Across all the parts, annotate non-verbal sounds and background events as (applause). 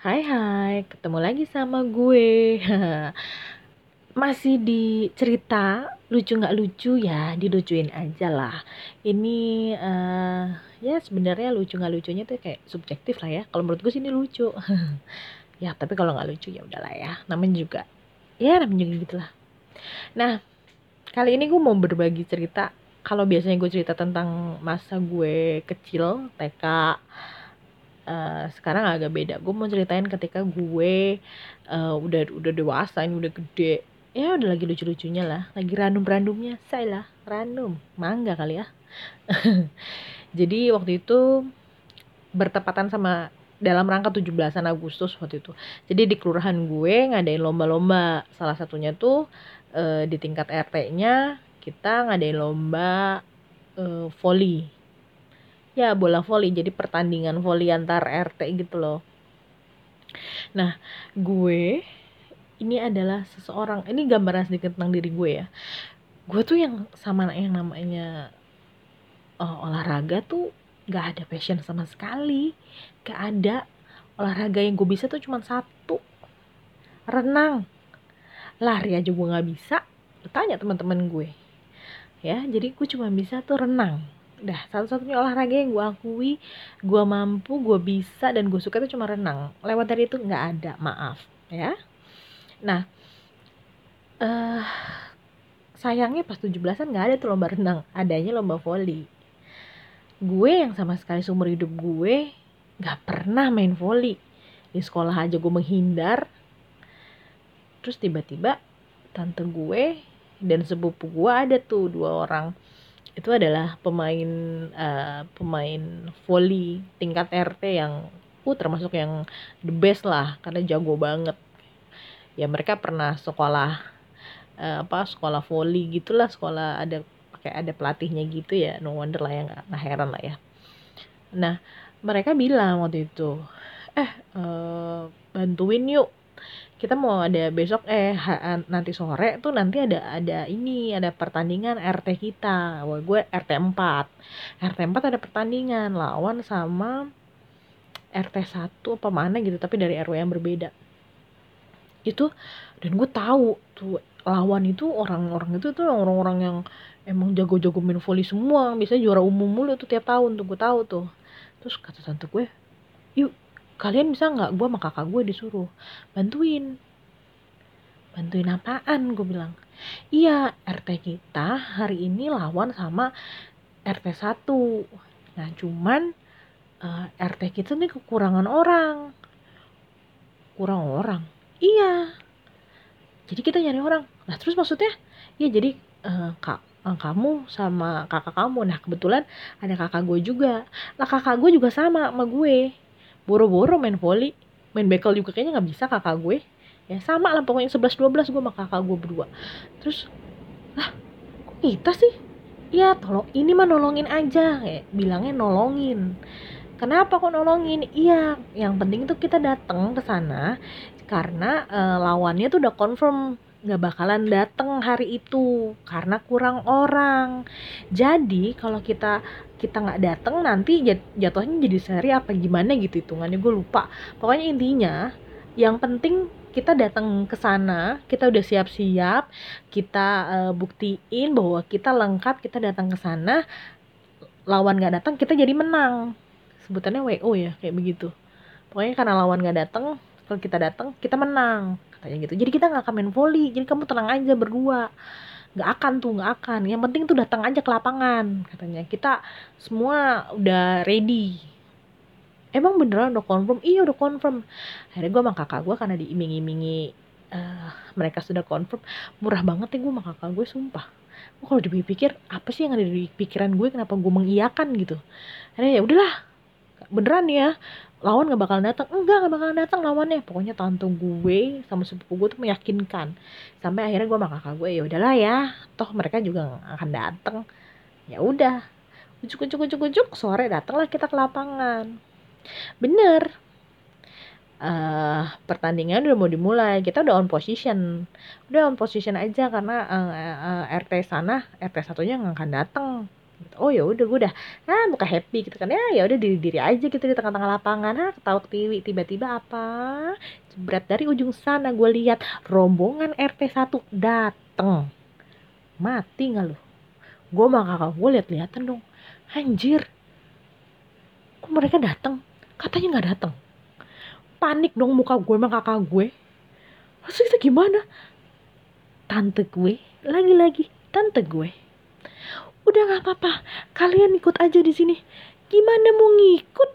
Hai hai, ketemu lagi sama gue. (laughs) Masih di cerita lucu nggak lucu ya, dilucuin aja lah. Ini uh, ya sebenarnya lucu nggak lucunya tuh kayak subjektif lah ya. Kalau menurut gue sih ini lucu. (laughs) ya tapi kalau nggak lucu ya udahlah ya. Namanya juga ya namanya juga gitulah. Nah kali ini gue mau berbagi cerita. Kalau biasanya gue cerita tentang masa gue kecil, TK, uh, sekarang agak beda. Gue mau ceritain ketika gue uh, udah udah dewasa ini udah gede. Ya udah lagi lucu-lucunya lah. Lagi random-randomnya saya lah random mangga kali ya. (laughs) Jadi waktu itu bertepatan sama dalam rangka 17-an Agustus waktu itu. Jadi di kelurahan gue ngadain lomba-lomba. Salah satunya tuh uh, di tingkat RT-nya kita ngadain lomba uh, volley ya bola voli. Jadi pertandingan voli antar RT gitu loh. Nah gue ini adalah seseorang. Ini gambaran sedikit tentang diri gue ya. Gue tuh yang sama yang namanya uh, olahraga tuh gak ada passion sama sekali. Gak ada. Olahraga yang gue bisa tuh cuma satu. Renang. Lari aja gue nggak bisa. Tanya teman-teman gue. Ya jadi gue cuma bisa tuh renang Dah, satu-satunya olahraga yang gue akui, gue mampu, gue bisa, dan gue suka itu cuma renang. Lewat dari itu nggak ada, maaf. ya. Nah, uh, sayangnya pas 17-an nggak ada tuh lomba renang. Adanya lomba voli. Gue yang sama sekali seumur hidup gue nggak pernah main voli. Di sekolah aja gue menghindar. Terus tiba-tiba tante gue dan sepupu gue ada tuh dua orang itu adalah pemain uh, pemain volley tingkat RT yang uh termasuk yang the best lah karena jago banget. Ya mereka pernah sekolah uh, apa sekolah volley gitulah sekolah ada pakai ada pelatihnya gitu ya no wonder lah ya nggak heran lah ya. Nah mereka bilang waktu itu eh uh, bantuin yuk kita mau ada besok eh nanti sore tuh nanti ada ada ini ada pertandingan RT kita. Wah, gue RT 4 RT 4 ada pertandingan lawan sama RT 1 apa mana gitu tapi dari RW yang berbeda. Itu dan gue tahu tuh lawan itu orang-orang itu tuh orang-orang yang emang jago-jago main volley semua bisa juara umum mulu tuh tiap tahun tuh gue tahu tuh. Terus kata tante gue yuk kalian bisa nggak? Gue sama kakak gue disuruh. Bantuin. Bantuin apaan? Gue bilang iya RT kita hari ini lawan sama RT 1 nah cuman uh, eh, RT kita nih kekurangan orang. Kurang orang? Iya. Jadi kita nyari orang. Nah terus maksudnya? Iya jadi uh, kak uh, kamu sama kakak kamu. Nah kebetulan ada kakak gue juga. Lah kakak gue juga sama sama gue boro-boro main volley main bekel juga kayaknya nggak bisa kakak gue. Ya sama lah pokoknya 11 12 gue sama kakak gue berdua. Terus lah kok kita sih? Ya tolong ini mah nolongin aja. Kayak bilangnya nolongin. Kenapa kok nolongin? Iya yang penting tuh kita datang ke sana karena uh, lawannya tuh udah confirm nggak bakalan datang hari itu karena kurang orang. Jadi kalau kita kita nggak datang nanti jatuhnya jadi seri apa gimana gitu hitungannya gue lupa. Pokoknya intinya yang penting kita datang ke sana kita udah siap-siap kita uh, buktiin bahwa kita lengkap kita datang ke sana lawan nggak datang kita jadi menang. Sebutannya wo ya kayak begitu. Pokoknya karena lawan nggak datang kalau kita datang kita menang katanya gitu. Jadi kita nggak akan main volley jadi kamu tenang aja berdua nggak akan tuh nggak akan. Yang penting tuh datang aja ke lapangan katanya. Kita semua udah ready. Emang beneran udah confirm? Iya udah confirm. Akhirnya gue sama kakak gue karena diiming-imingi uh, mereka sudah confirm murah banget ya gue sama kakak gue sumpah. Gue kalau dipikir apa sih yang ada di pikiran gue kenapa gue mengiyakan gitu? Akhirnya ya udahlah beneran ya lawan gak bakalan datang. Enggak gak bakalan datang lawannya. Pokoknya tante gue sama sepupu gue tuh meyakinkan. Sampai akhirnya gue sama kakak gue ya udahlah ya toh mereka juga akan datang. Ya udah ujuk ujuk ujuk ujuk sore datanglah kita ke lapangan. Bener. Uh, pertandingan udah mau dimulai kita udah on position. Udah on position aja karena uh, uh, RT sana RT satunya nggak akan datang oh ya udah gue udah ah muka happy gitu kan. Ya ya udah diri diri aja gitu di tengah-tengah lapangan. Ah ketawa ketiwi tiba-tiba apa? Jebret dari ujung sana gue lihat rombongan RT 1 dateng. Mati nggak lu? Gue sama kakak gue lihat-lihatan dong. Anjir. Kok mereka datang katanya nggak datang panik dong muka gue sama kakak gue Maksudnya gimana? Tante gue lagi-lagi tante gue udah nggak apa-apa. Kalian ikut aja di sini. Gimana mau ngikut?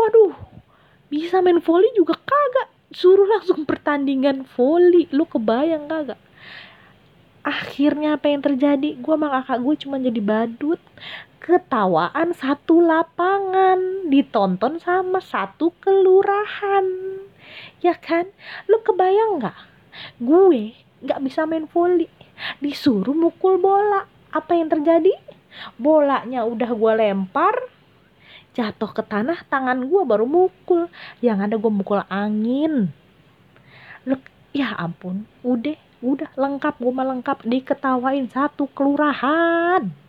Waduh bisa main volley juga kagak? Suruh langsung pertandingan volley lu kebayang kagak? Akhirnya apa yang terjadi? Gue sama kakak gue cuma jadi badut. Ketawaan satu lapangan. Ditonton sama satu kelurahan. Ya kan? Lu kebayang nggak? Gue nggak bisa main volley disuruh mukul bola apa yang terjadi? Bolanya udah gue lempar jatuh ke tanah tangan gue baru mukul. Yang ada gue mukul angin. Lu ya ampun udah udah lengkap gue mah lengkap. Diketawain satu kelurahan